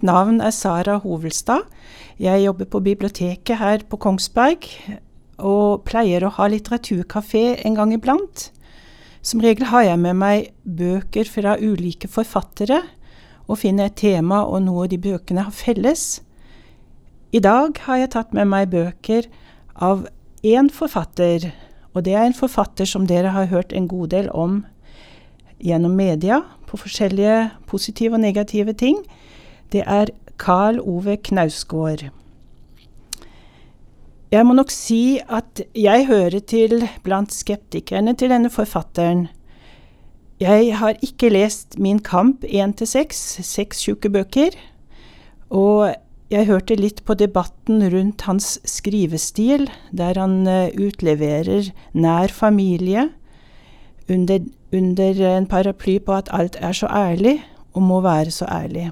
Mitt navn er Sara Hovelstad. Jeg jobber på biblioteket her på Kongsberg, og pleier å ha litteraturkafé en gang iblant. Som regel har jeg med meg bøker fra ulike forfattere, og finner et tema og noe de bøkene har felles. I dag har jeg tatt med meg bøker av én forfatter, og det er en forfatter som dere har hørt en god del om gjennom media, på forskjellige positive og negative ting. Det er Karl Ove Knausgård. Jeg må nok si at jeg hører til blant skeptikerne til denne forfatteren. Jeg har ikke lest Min kamp 1-6, seks tjukke bøker, og jeg hørte litt på debatten rundt hans skrivestil, der han uh, utleverer nær familie under, under en paraply på at alt er så ærlig, og må være så ærlig.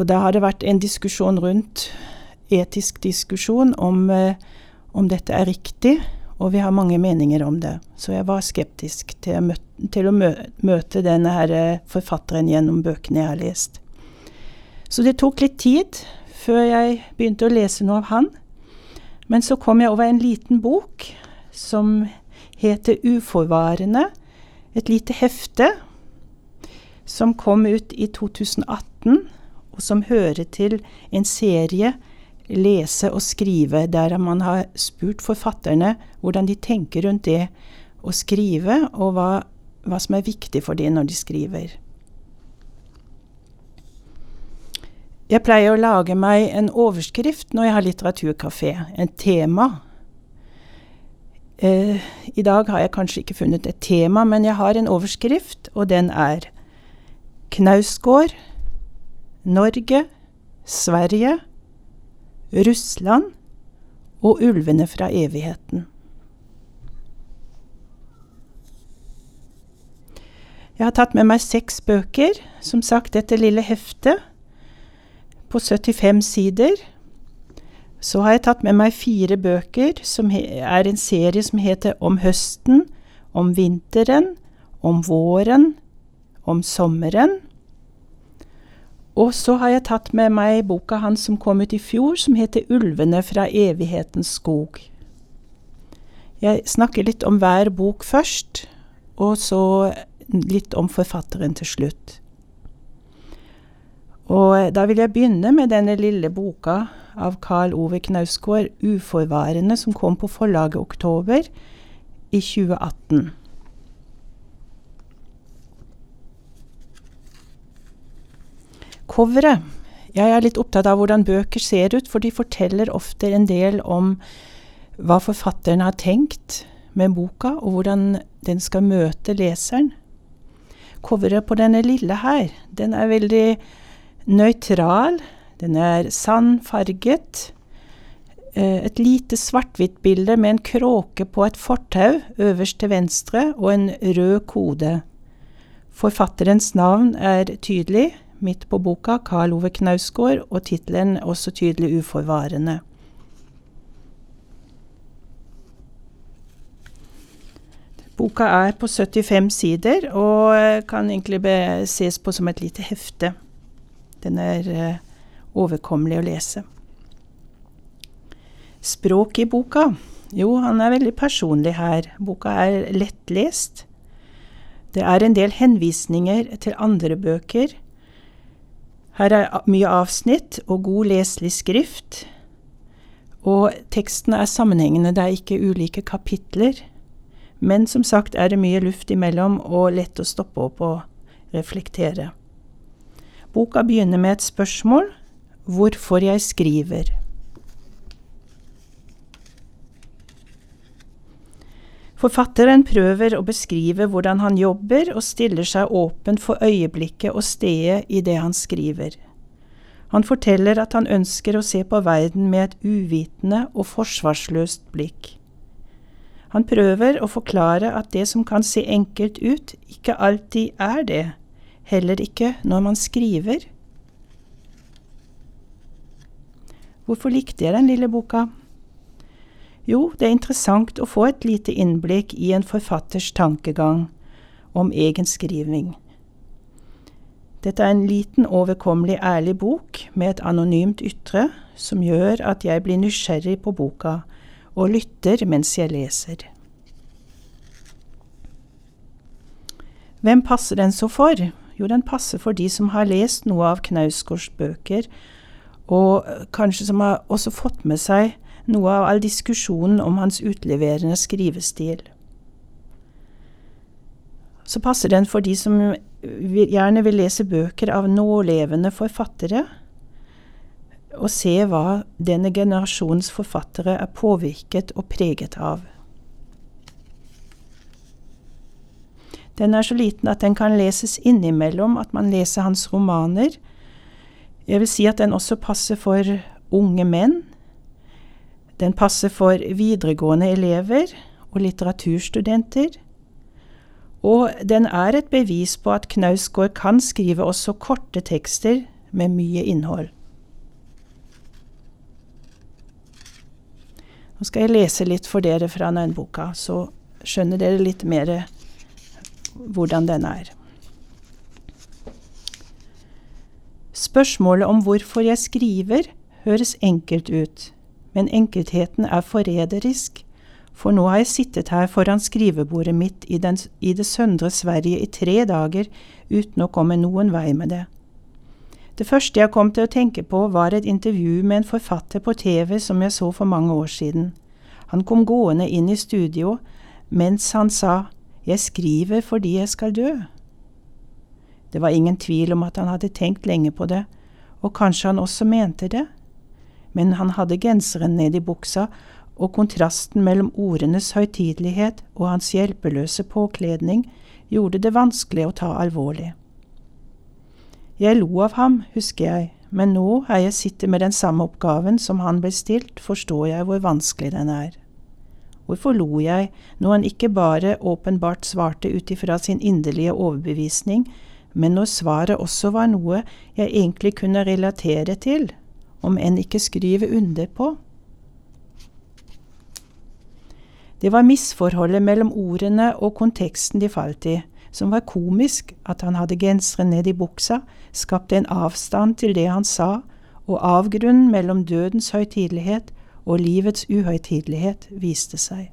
Og da har det vært en diskusjon rundt etisk diskusjon om, eh, om dette er riktig, og vi har mange meninger om det. Så jeg var skeptisk til, å møte, til å møte denne her eh, forfatteren gjennom bøkene jeg har lest. Så det tok litt tid før jeg begynte å lese noe av han. Men så kom jeg over en liten bok som heter Uforvarende. Et lite hefte som kom ut i 2018, og som hører til en serie lese og skrive, der man har spurt forfatterne hvordan de tenker rundt det å skrive, og hva, hva som er viktig for dem når de skriver. Jeg pleier å lage meg en overskrift når jeg har litteraturkafé, en tema. Eh, I dag har jeg kanskje ikke funnet et tema, men jeg har en overskrift, og den er Knausgård, Norge, Sverige, Russland og ulvene fra evigheten. Jeg har tatt med meg seks bøker, som sagt dette lille heftet på 75 sider. Så har jeg tatt med meg fire bøker, som er en serie som heter Om høsten, om vinteren, om våren, om sommeren og så har jeg tatt med meg boka hans som kom ut i fjor, som heter 'Ulvene fra evighetens skog'. Jeg snakker litt om hver bok først, og så litt om forfatteren til slutt. Og da vil jeg begynne med denne lille boka av Karl Ove Knausgård, 'Uforvarende', som kom på forlaget Oktober i 2018. Coveret. Jeg er litt opptatt av hvordan bøker ser ut, for de forteller ofte en del om hva forfatteren har tenkt med boka, og hvordan den skal møte leseren. Coveret på denne lille her, den er veldig nøytral. Den er sandfarget. Eh, et lite svart-hvitt-bilde med en kråke på et fortau øverst til venstre, og en rød kode. Forfatterens navn er tydelig midt på boka, Karl Ove Knausgård, og tittelen også tydelig uforvarende. Boka er på 75 sider og kan egentlig ses på som et lite hefte. Den er uh, overkommelig å lese. Språk i boka? Jo, han er veldig personlig her. Boka er lettlest. Det er en del henvisninger til andre bøker her er mye avsnitt og god leselig skrift. Og teksten er sammenhengende, det er ikke ulike kapitler. Men som sagt er det mye luft imellom og lett å stoppe opp og reflektere. Boka begynner med et spørsmål hvorfor jeg skriver. Forfatteren prøver å beskrive hvordan han jobber og stiller seg åpen for øyeblikket og stedet i det han skriver. Han forteller at han ønsker å se på verden med et uvitende og forsvarsløst blikk. Han prøver å forklare at det som kan se enkelt ut, ikke alltid er det, heller ikke når man skriver. Hvorfor likte jeg den lille boka? Jo, det er interessant å få et lite innblikk i en forfatters tankegang om egen skriving. Dette er en liten, overkommelig, ærlig bok med et anonymt ytre som gjør at jeg blir nysgjerrig på boka og lytter mens jeg leser. Hvem passer den så for? Jo, den passer for de som har lest noe av Knausgårds bøker, og kanskje som har også fått med seg noe av all diskusjonen om hans utleverende skrivestil. Så passer den for de som gjerne vil lese bøker av nålevende forfattere, og se hva denne generasjons forfattere er påvirket og preget av. Den er så liten at den kan leses innimellom at man leser hans romaner. Jeg vil si at den også passer for unge menn. Den passer for videregående elever og litteraturstudenter. Og den er et bevis på at Knausgård kan skrive også korte tekster med mye innhold. Nå skal jeg lese litt for dere fra Nøgnboka, så skjønner dere litt mer hvordan den er. Spørsmålet om hvorfor jeg skriver, høres enkelt ut, men enkeltheten er forræderisk, for nå har jeg sittet her foran skrivebordet mitt i, den, i det søndre Sverige i tre dager uten å komme noen vei med det. Det første jeg kom til å tenke på, var et intervju med en forfatter på TV som jeg så for mange år siden. Han kom gående inn i studio mens han sa jeg skriver fordi jeg skal dø. Det var ingen tvil om at han hadde tenkt lenge på det, og kanskje han også mente det, men han hadde genseren ned i buksa, og kontrasten mellom ordenes høytidelighet og hans hjelpeløse påkledning gjorde det vanskelig å ta alvorlig. Jeg lo av ham, husker jeg, men nå er jeg sitter med den samme oppgaven som han ble stilt, forstår jeg hvor vanskelig den er. Hvorfor lo jeg når han ikke bare åpenbart svarte ut ifra sin inderlige overbevisning, men når svaret også var noe jeg egentlig kunne relatere til, om enn ikke skrive under på? Det var misforholdet mellom ordene og konteksten de falt i, som var komisk, at han hadde genseren ned i buksa, skapte en avstand til det han sa, og avgrunnen mellom dødens høytidelighet og livets uhøytidelighet viste seg.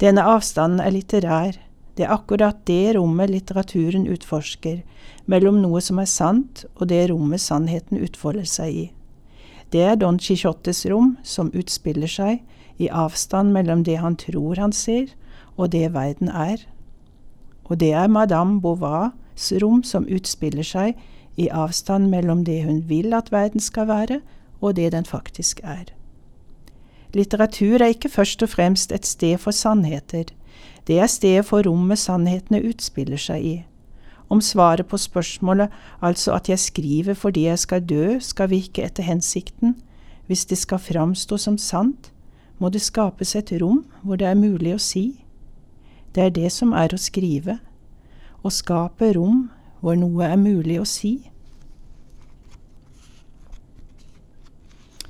Denne avstanden er litterær, det er akkurat det rommet litteraturen utforsker, mellom noe som er sant og det rommet sannheten utfolder seg i. Det er Don Quijotes rom, som utspiller seg i avstand mellom det han tror han ser, og det verden er. Og det er Madame Bouvars rom, som utspiller seg i avstand mellom det hun vil at verden skal være, og det den faktisk er. Litteratur er ikke først og fremst et sted for sannheter, det er stedet for rommet sannhetene utspiller seg i. Om svaret på spørsmålet, altså at jeg skriver fordi jeg skal dø, skal virke etter hensikten, hvis det skal framstå som sant, må det skapes et rom hvor det er mulig å si. Det er det som er å skrive, å skape rom hvor noe er mulig å si.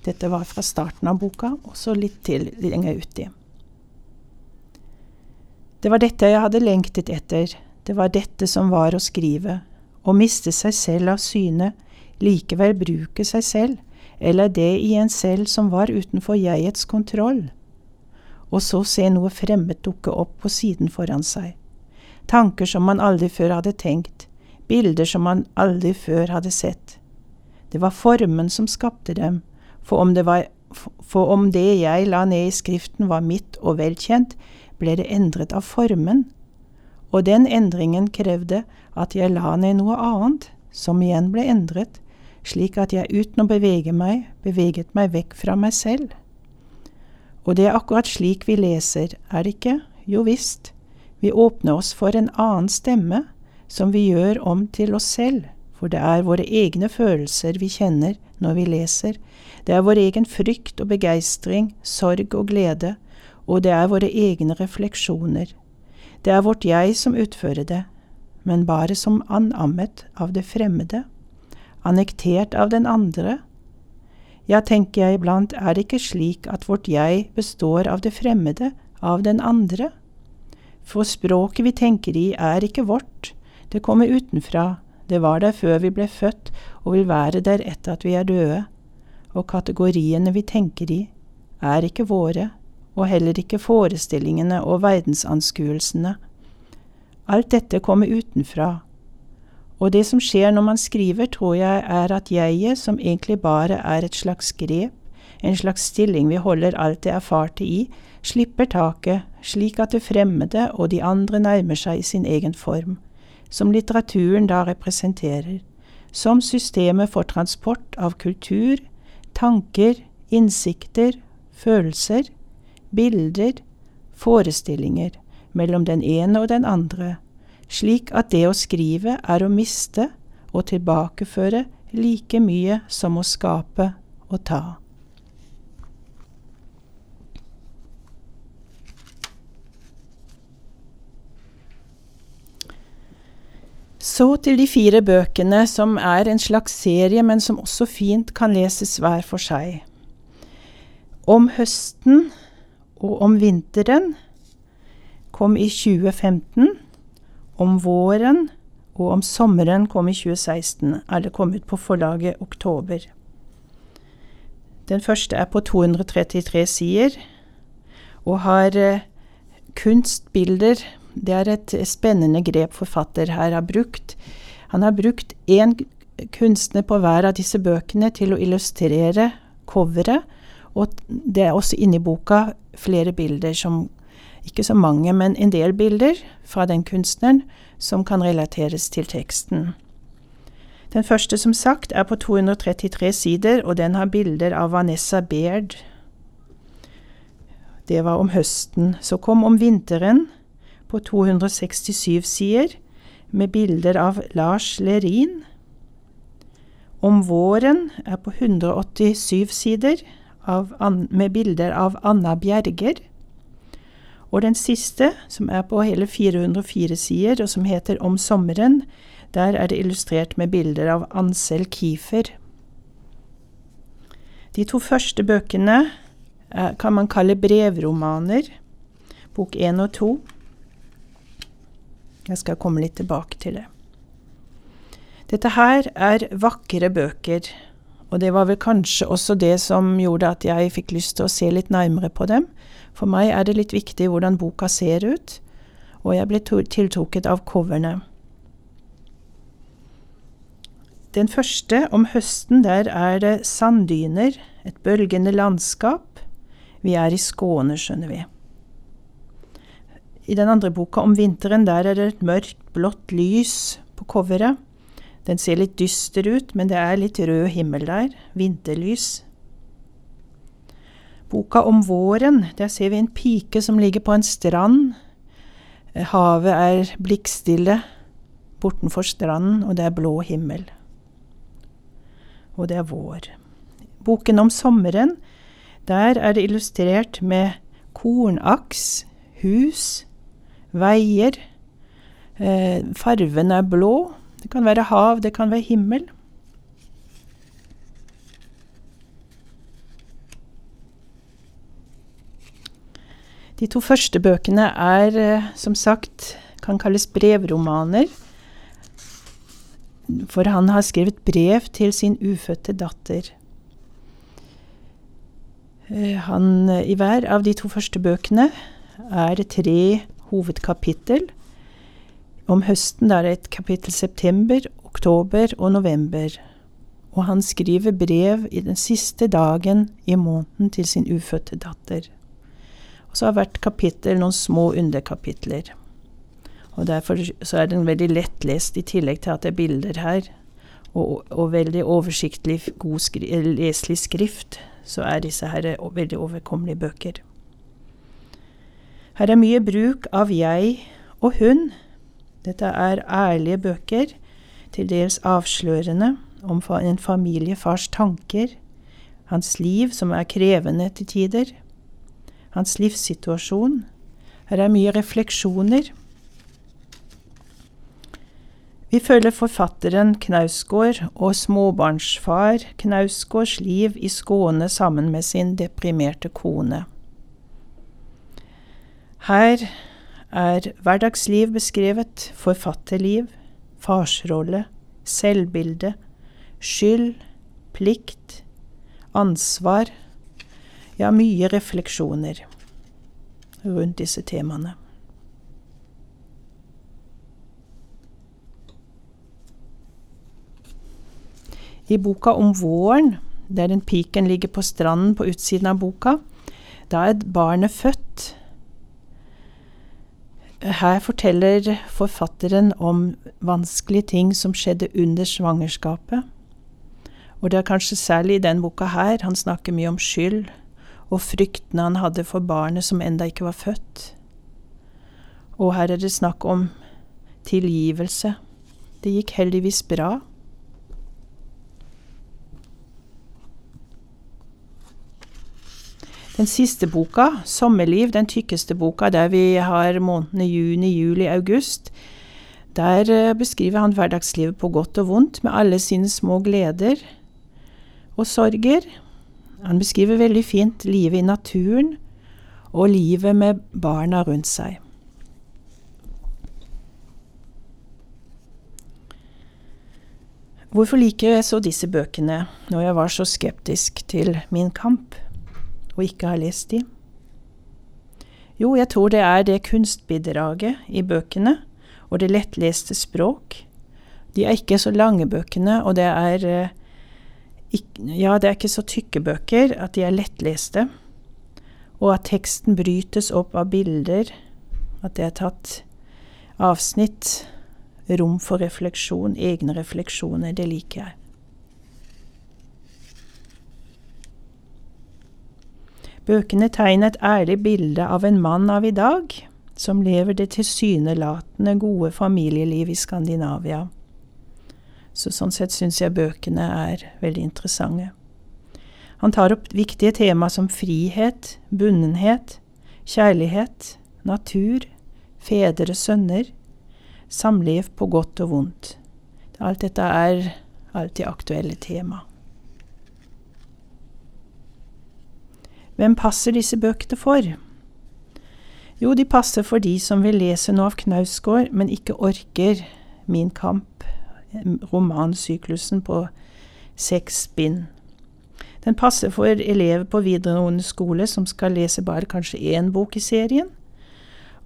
Dette var fra starten av boka, og så litt til lenger uti. Det var dette jeg hadde lengtet etter, det var dette som var å skrive, å miste seg selv av syne, likevel bruke seg selv, eller det i en selv som var utenfor jegets kontroll, og så se noe fremmed dukke opp på siden foran seg, tanker som man aldri før hadde tenkt, bilder som man aldri før hadde sett. Det var formen som skapte dem, for om, var, for om det jeg la ned i skriften var mitt og velkjent, ble det endret av formen, og den endringen krevde at jeg la ned noe annet, som igjen ble endret, slik at jeg uten å bevege meg, beveget meg vekk fra meg selv. Og det er akkurat slik vi leser, er det ikke? Jo visst, vi åpner oss for en annen stemme, som vi gjør om til oss selv, for det er våre egne følelser vi kjenner når vi leser, det er vår egen frykt og begeistring, sorg og glede, og det er våre egne refleksjoner. Det er vårt jeg som utfører det, men bare som anammet av det fremmede, annektert av den andre. Ja, tenker jeg iblant, er det ikke slik at vårt jeg består av det fremmede, av den andre? For språket vi tenker i, er ikke vårt, det kommer utenfra, det var der før vi ble født og vil være der etter at vi er døde, og kategoriene vi tenker i, er ikke våre, og heller ikke forestillingene og verdensanskuelsene. Alt dette kommer utenfra, og det som skjer når man skriver, tror jeg er at jeget, som egentlig bare er et slags grep, en slags stilling vi holder alt det erfarte i, slipper taket, slik at det fremmede og de andre nærmer seg i sin egen form, som litteraturen da representerer, som systemet for transport av kultur, tanker, innsikter, følelser, bilder, forestillinger, mellom den ene og den andre, slik at det å skrive er å miste og tilbakeføre like mye som å skape og ta. Så til de fire bøkene, som er en slags serie, men som også fint kan leses hver for seg. Om høsten og om vinteren kom i 2015. Om våren og om sommeren kom i 2016. er det kommet på forlaget Oktober. Den første er på 233 sider og har eh, kunstbilder det er et spennende grep forfatter her har brukt. Han har brukt én kunstner på hver av disse bøkene til å illustrere coveret, og det er også inni boka flere bilder som Ikke så mange, men en del bilder fra den kunstneren som kan relateres til teksten. Den første, som sagt, er på 233 sider, og den har bilder av Vanessa Baird. Det var om høsten. Så kom om vinteren, på 267 sider med bilder av Lars Lerin. Om våren er på 187 sider med bilder av Anna Bjerger. Og den siste, som er på hele 404 sider, og som heter Om sommeren, der er det illustrert med bilder av Ansel Kiefer. De to første bøkene kan man kalle brevromaner, bok én og to. Jeg skal komme litt tilbake til det. Dette her er vakre bøker, og det var vel kanskje også det som gjorde at jeg fikk lyst til å se litt nærmere på dem. For meg er det litt viktig hvordan boka ser ut, og jeg ble tiltrukket av coverne. Den første, om høsten, der er det sanddyner, et bølgende landskap. Vi er i Skåne, skjønner vi. I den andre boka om vinteren, der er det et mørkt, blått lys på coveret. Den ser litt dyster ut, men det er litt rød himmel der. Vinterlys. Boka om våren, der ser vi en pike som ligger på en strand. Havet er blikkstille bortenfor stranden, og det er blå himmel. Og det er vår. Boken om sommeren, der er det illustrert med kornaks, hus, veier. Eh, farven er blå. Det kan være hav, det kan være himmel. De to første bøkene er, eh, som sagt, kan kalles brevromaner. For han har skrevet brev til sin ufødte datter. Eh, han, I hver av de to første bøkene er det tre hovedkapittel. Om høsten er det et kapittel september, oktober og november. Og han skriver brev i den siste dagen i måneden til sin ufødte datter. Og så har hvert kapittel noen små underkapitler. Og derfor så er den veldig lettlest, i tillegg til at det er bilder her. Og, og veldig oversiktlig, god skri leselig skrift, så er disse her veldig overkommelige bøker. Her er mye bruk av jeg og hun. Dette er ærlige bøker, til dels avslørende, om en familiefars tanker, hans liv som er krevende til tider, hans livssituasjon. Her er mye refleksjoner. Vi følger forfatteren Knausgård og småbarnsfar Knausgårds liv i Skåne sammen med sin deprimerte kone. Her er hverdagsliv beskrevet, forfatterliv, farsrolle, selvbilde, skyld, plikt, ansvar, ja, mye refleksjoner rundt disse temaene. I boka om våren, der den piken ligger på stranden på utsiden av boka, da er barnet født. Her forteller forfatteren om vanskelige ting som skjedde under svangerskapet. Og det er kanskje særlig i den boka her han snakker mye om skyld, og fryktene han hadde for barnet som enda ikke var født. Og her er det snakk om tilgivelse. Det gikk heldigvis bra. Den siste boka, 'Sommerliv', den tykkeste boka der vi har månedene juni, juli, august, der eh, beskriver han hverdagslivet på godt og vondt, med alle sine små gleder og sorger. Han beskriver veldig fint livet i naturen og livet med barna rundt seg. Hvorfor liker jeg så disse bøkene, når jeg var så skeptisk til min kamp? Og ikke har lest de? Jo, jeg tror det er det kunstbidraget i bøkene, og det lettleste språk. De er ikke så lange bøkene, og det er eh, Ja, det er ikke så tykke bøker at de er lettleste, og at teksten brytes opp av bilder, at det er tatt avsnitt, rom for refleksjon, egne refleksjoner, det liker jeg. Bøkene tegner et ærlig bilde av en mann av i dag, som lever det tilsynelatende gode familieliv i Skandinavia. Så sånn sett syns jeg bøkene er veldig interessante. Han tar opp viktige tema som frihet, bunnenhet, kjærlighet, natur, fedre, sønner, samliv på godt og vondt. Alt dette er alltid aktuelle tema. Hvem passer disse bøkene for? Jo, de passer for de som vil lese noe av Knausgård, men ikke orker Min kamp, romansyklusen på seks bind. Den passer for elever på videregående skole som skal lese bare kanskje én bok i serien,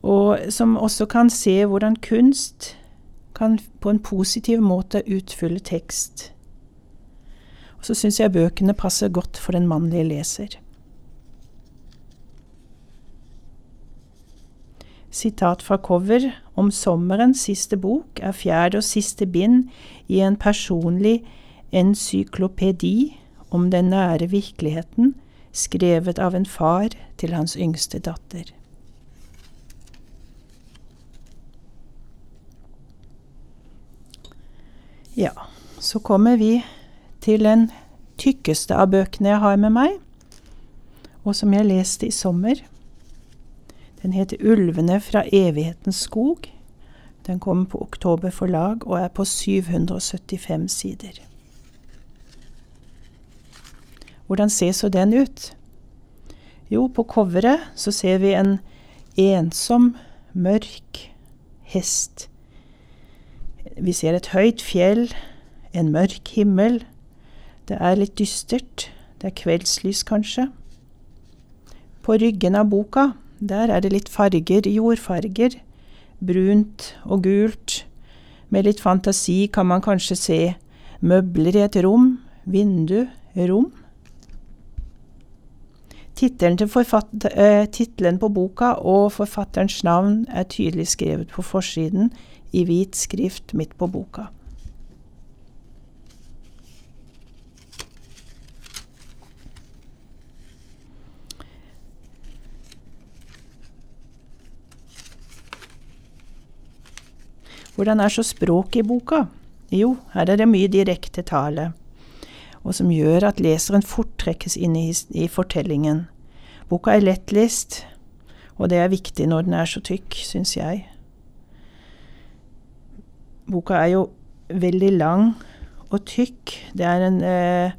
og som også kan se hvordan kunst kan på en positiv måte utfylle tekst. Og så syns jeg bøkene passer godt for den mannlige leser. Sitat fra cover om sommerens siste bok er fjerde og siste bind i en personlig encyklopedi om den nære virkeligheten, skrevet av en far til hans yngste datter. Ja, så kommer vi til den tykkeste av bøkene jeg har med meg, og som jeg leste i sommer. Den heter Ulvene fra evighetens skog. Den kommer på Oktober forlag og er på 775 sider. Hvordan ser så den ut? Jo, på coveret så ser vi en ensom, mørk hest. Vi ser et høyt fjell, en mørk himmel. Det er litt dystert. Det er kveldslys, kanskje. På ryggen av boka der er det litt farger, jordfarger. Brunt og gult. Med litt fantasi kan man kanskje se møbler i et rom, vindu, rom. Tittelen, eh, på boka og forfatterens navn er tydelig skrevet på forsiden i hvit skrift midt på boka. Hvordan er så språket i boka? Jo, her er det mye direkte tale, og som gjør at leseren fort trekkes inn i, i fortellingen. Boka er lettlest, og det er viktig når den er så tykk, syns jeg. Boka er jo veldig lang og tykk. Det er en eh,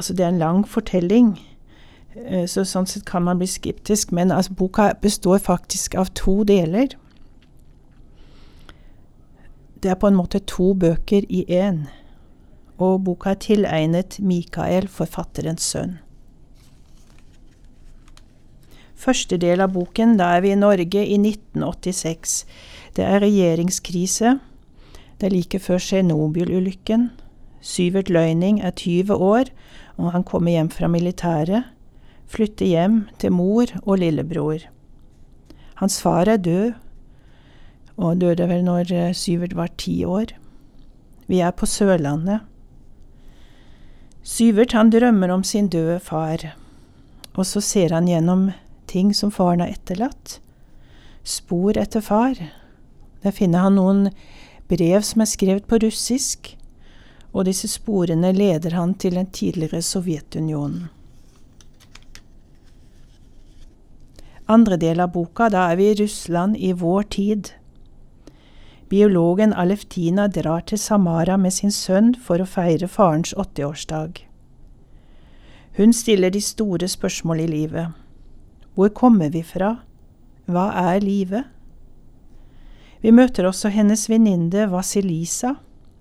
Altså, det er en lang fortelling, eh, så sånn sett kan man bli skeptisk, men altså, boka består faktisk av to deler. Det er på en måte to bøker i én, og boka er tilegnet Mikael, forfatterens sønn. Første del av boken, da er vi i Norge i 1986. Det er regjeringskrise. Det er like før Tsjernobyl-ulykken. Syvert Løyning er 20 år, og han kommer hjem fra militæret. Flytter hjem til mor og lillebror. Hans far er død, og døde vel når eh, Syvert var ti år. Vi er på Sørlandet. Syvert han drømmer om sin døde far, og så ser han gjennom ting som faren har etterlatt. Spor etter far. Der finner han noen brev som er skrevet på russisk, og disse sporene leder han til den tidligere Sovjetunionen. Andre del av boka, da er vi i Russland i vår tid. Biologen Aleftina drar til Samara med sin sønn for å feire farens 80-årsdag. Hun stiller de store spørsmål i livet. Hvor kommer vi fra? Hva er livet? Vi møter også hennes venninne Vasilisa.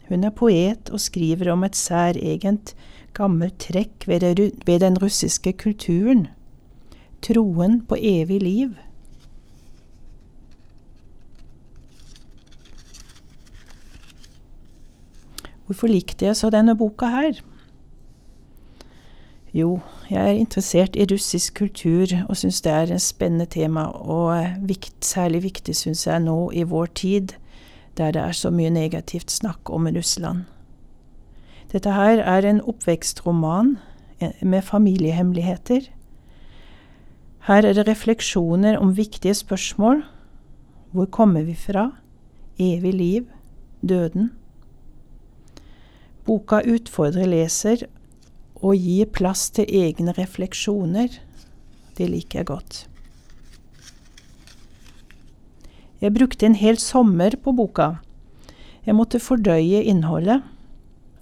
Hun er poet og skriver om et særegent, gammelt trekk ved, den russiske kulturen troen på evig liv. Hvorfor likte jeg så denne boka her? Jo, jeg er interessert i russisk kultur og syns det er et spennende tema, og vikt, særlig viktig syns jeg nå i vår tid, der det er så mye negativt snakk om Russland. Dette her er en oppvekstroman eh, med familiehemmeligheter. Her er det refleksjoner om viktige spørsmål. Hvor kommer vi fra? Evig liv? Døden? Boka utfordrer leser og gir plass til egne refleksjoner. Det liker jeg godt. Jeg brukte en hel sommer på boka. Jeg måtte fordøye innholdet.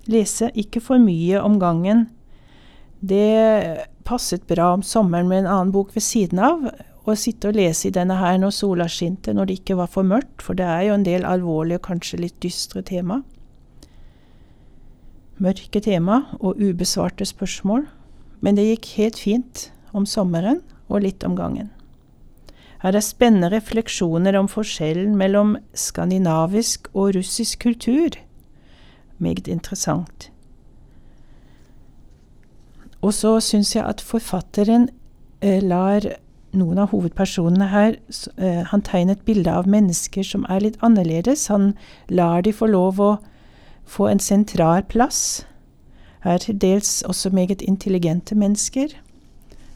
Lese ikke for mye om gangen. Det passet bra om sommeren med en annen bok ved siden av. Å sitte og lese i denne her når sola skinte, når det ikke var for mørkt, for det er jo en del alvorlige og kanskje litt dystre tema mørke tema og ubesvarte spørsmål, men det gikk helt fint om sommeren og litt om gangen. Her er spennende refleksjoner om forskjellen mellom skandinavisk og russisk kultur. Meget interessant. Og så syns jeg at forfatteren eh, lar noen av hovedpersonene her eh, Han tegner et bilde av mennesker som er litt annerledes. Han lar de få lov å få en sentral plass. Er til dels også meget intelligente mennesker,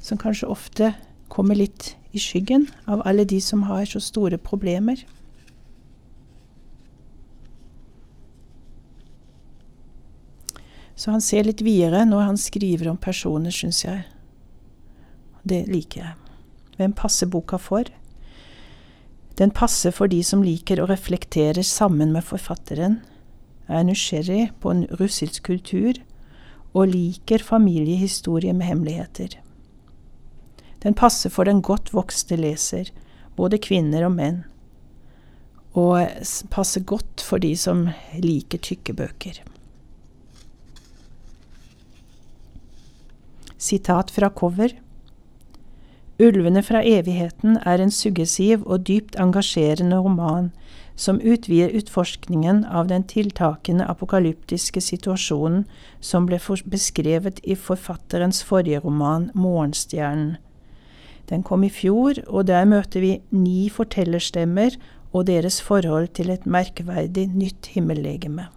som kanskje ofte kommer litt i skyggen av alle de som har så store problemer. Så han ser litt videre når han skriver om personer, syns jeg. Det liker jeg. Hvem passer boka for? Den passer for de som liker å reflektere sammen med forfatteren er nysgjerrig på en russisk kultur og liker familiehistorie med hemmeligheter. Den passer for den godt vokste leser, både kvinner og menn, og passer godt for de som liker tykke bøker. Sitat fra cover. Ulvene fra evigheten er en suggesiv og dypt engasjerende roman som utvider utforskningen av den tiltakende apokalyptiske situasjonen som ble beskrevet i forfatterens forrige roman, Morgenstjernen. Den kom i fjor, og der møter vi ni fortellerstemmer og deres forhold til et merkverdig nytt himmellegeme.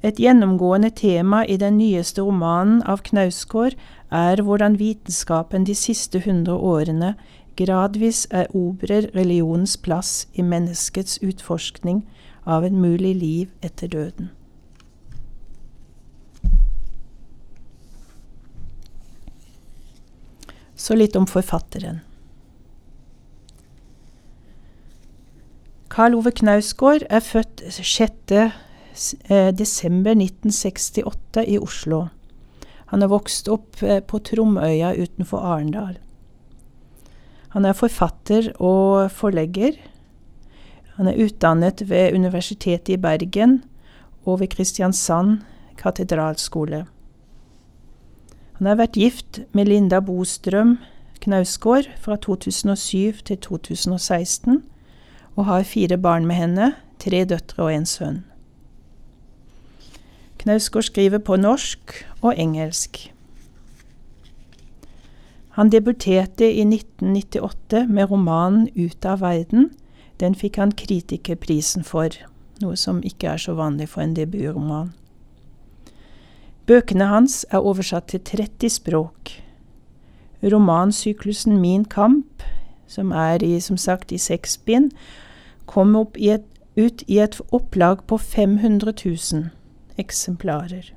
Et gjennomgående tema i den nyeste romanen av Knausgård er hvordan vitenskapen de siste hundre årene gradvis erobrer religionens plass i menneskets utforskning av et mulig liv etter døden. Så litt om forfatteren. Karl Ove Knausgård er født 6. Eh, desember 1968 i Oslo. Han har vokst opp eh, på Tromøya utenfor Arendal. Han er forfatter og forlegger. Han er utdannet ved Universitetet i Bergen og ved Kristiansand katedralskole. Han har vært gift med Linda Bostrøm Knausgård fra 2007 til 2016, og har fire barn med henne, tre døtre og en sønn. Knausgård skriver på norsk og engelsk. Han debuterte i 1998 med romanen Ut av verden. Den fikk han kritikerprisen for, noe som ikke er så vanlig for en debutroman. Bøkene hans er oversatt til 30 språk. Romansyklusen Min kamp, som er i, som sagt i seks bind, kom i et, ut i et opplag på 500 000 eksemplarer.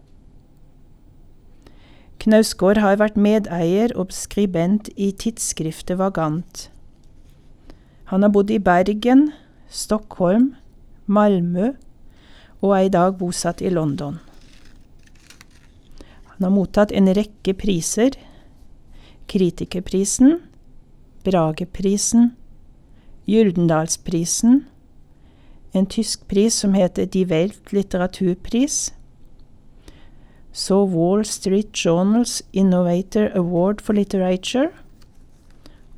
Knausgård har vært medeier og skribent i tidsskriftet Vagant. Han har bodd i Bergen, Stockholm, Malmö og er i dag bosatt i London. Han har mottatt en rekke priser. Kritikerprisen, Brageprisen, Gyldendalsprisen, en tysk pris som heter Die Welt litteraturpris, så Wall Street Journals Innovator Award for Literature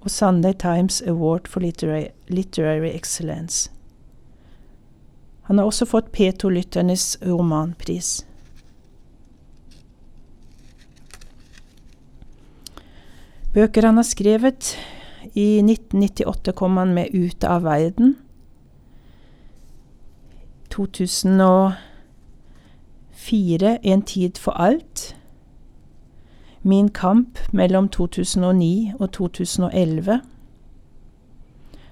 og Sunday Times Award for Literary, Literary Excellence. Han har også fått P2-lytternes romanpris. Bøker han har skrevet I 1998 kom han med Ute av verden. 2004 En tid for alt. Min kamp mellom 2009 og 2011.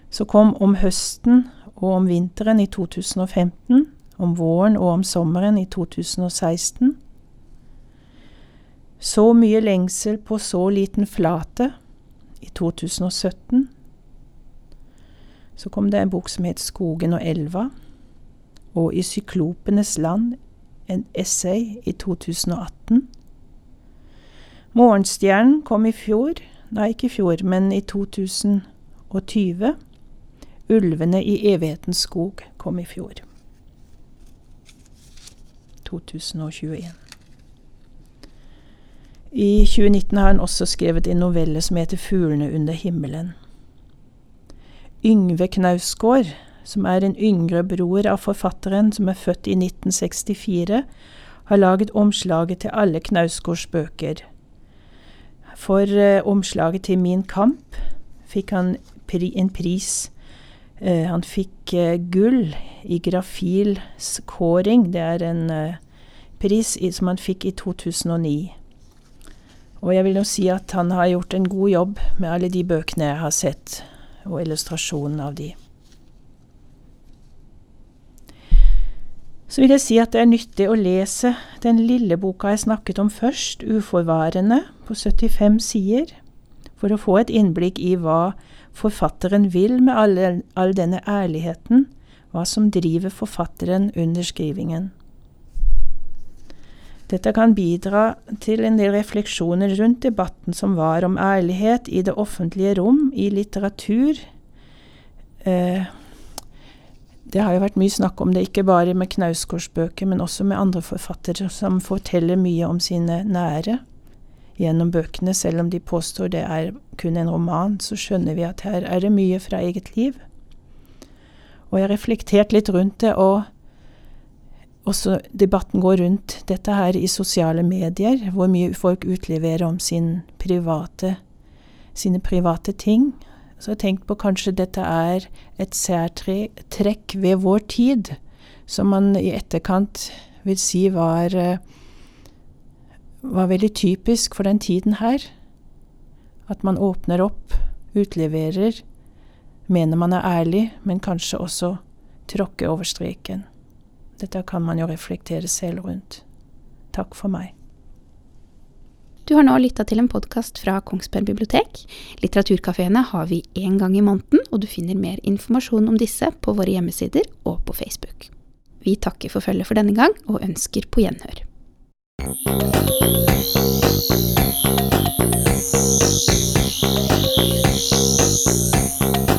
Så kom Om høsten og om vinteren i 2015, om våren og om sommeren i 2016. Så mye lengsel på så liten flate i 2017. Så kom det en bok som het Skogen og elva, og I syklopenes land, en essay i 2018. Morgenstjernen kom i fjor, nei, ikke i fjor, men i 2020. Ulvene i evighetens skog kom i fjor. 2021. I 2019 har han også skrevet en novelle som heter Fuglene under himmelen. Yngve Knausgård, som er en yngre bror av forfatteren som er født i 1964, har laget omslaget til alle Knausgårds bøker. For eh, omslaget til Min kamp fikk han pri en pris. Eh, han fikk eh, gull i Grafils kåring. Det er en pris i, som han fikk i 2009. Og jeg vil jo si at han har gjort en god jobb med alle de bøkene jeg har sett, og illustrasjonen av de. Så vil jeg si at det er nyttig å lese den lille boka jeg snakket om først, Uforvarende, på 75 sider, for å få et innblikk i hva forfatteren vil med all, all denne ærligheten, hva som driver forfatteren under skrivingen. Dette kan bidra til en del refleksjoner rundt debatten som var om ærlighet i det offentlige rom, i litteratur. Eh, det har jo vært mye snakk om det, ikke bare med Knausgårds bøker, men også med andre forfattere som forteller mye om sine nære gjennom bøkene. Selv om de påstår det er kun en roman, så skjønner vi at her er det mye fra eget liv. Og jeg har reflektert litt rundt det, og også debatten går rundt dette her i sosiale medier, hvor mye folk utleverer om sin private, sine private ting. Så jeg har tenkt på kanskje dette er et særtrekk ved vår tid, som man i etterkant vil si var, eh, var veldig typisk for den tiden her. At man åpner opp, utleverer, mener man er ærlig, men kanskje også tråkker over streken. Dette kan man jo reflektere selv rundt. Takk for meg. Du har nå lytta til en podkast fra Kongsberg bibliotek. Litteraturkafeene har vi én gang i måneden, og du finner mer informasjon om disse på våre hjemmesider og på Facebook. Vi takker for følget for denne gang, og ønsker på gjenhør. Thank you.